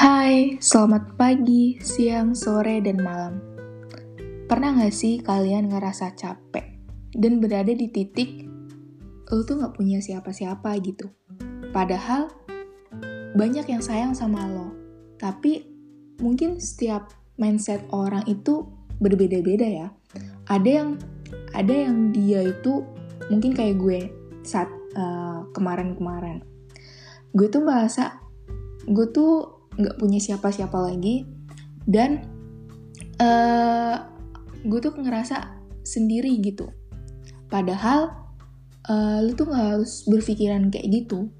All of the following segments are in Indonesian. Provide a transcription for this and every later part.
Hai, selamat pagi, siang, sore, dan malam. Pernah gak sih kalian ngerasa capek dan berada di titik lo tuh gak punya siapa-siapa gitu? Padahal banyak yang sayang sama lo, tapi mungkin setiap mindset orang itu berbeda-beda ya. Ada yang ada yang dia itu mungkin kayak gue saat uh, kemarin-kemarin. Gue tuh merasa gue tuh nggak punya siapa-siapa lagi. Dan uh, gue tuh ngerasa sendiri gitu. Padahal uh, lu tuh nggak harus berpikiran kayak gitu.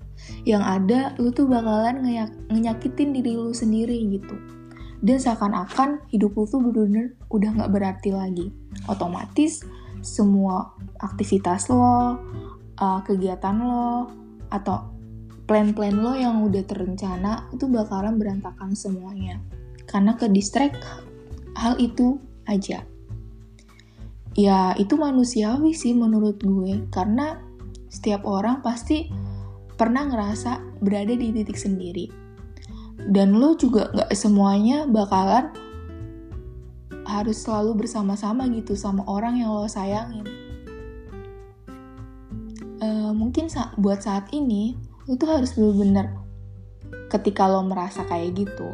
Yang ada lu tuh bakalan ngeyak, ngenyakitin diri lu sendiri gitu. Dan seakan-akan hidup lu tuh bener-bener udah nggak berarti lagi. Otomatis semua aktivitas lo uh, kegiatan lo atau plan-plan lo yang udah terencana itu bakalan berantakan semuanya. Karena ke distract hal itu aja. Ya, itu manusiawi sih menurut gue. Karena setiap orang pasti pernah ngerasa berada di titik sendiri. Dan lo juga gak semuanya bakalan harus selalu bersama-sama gitu sama orang yang lo sayangin. Uh, mungkin sa buat saat ini lu tuh harus bener-bener ketika lo merasa kayak gitu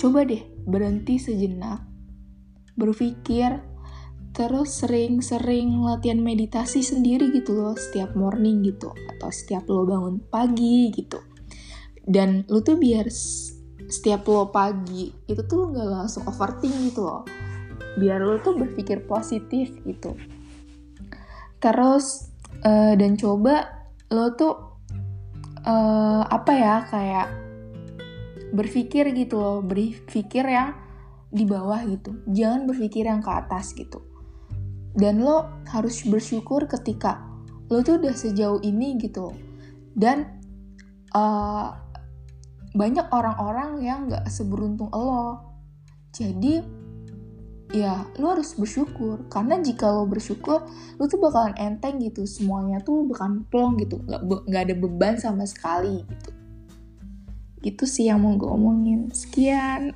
coba deh berhenti sejenak berpikir terus sering-sering latihan meditasi sendiri gitu loh setiap morning gitu atau setiap lo bangun pagi gitu. Dan lu tuh biar setiap lo pagi itu tuh nggak langsung overthink gitu loh. Biar lo tuh berpikir positif gitu. Terus uh, dan coba lo tuh uh, apa ya kayak berpikir gitu loh berpikir yang di bawah gitu. Jangan berpikir yang ke atas gitu. Dan lo harus bersyukur ketika lo tuh udah sejauh ini gitu dan uh, banyak orang-orang yang gak seberuntung lo. Jadi ya lo harus bersyukur. Karena jika lo bersyukur lo tuh bakalan enteng gitu. Semuanya tuh bakalan plong gitu. Nggak nggak ada beban sama sekali gitu. Gitu sih yang mau gue omongin. Sekian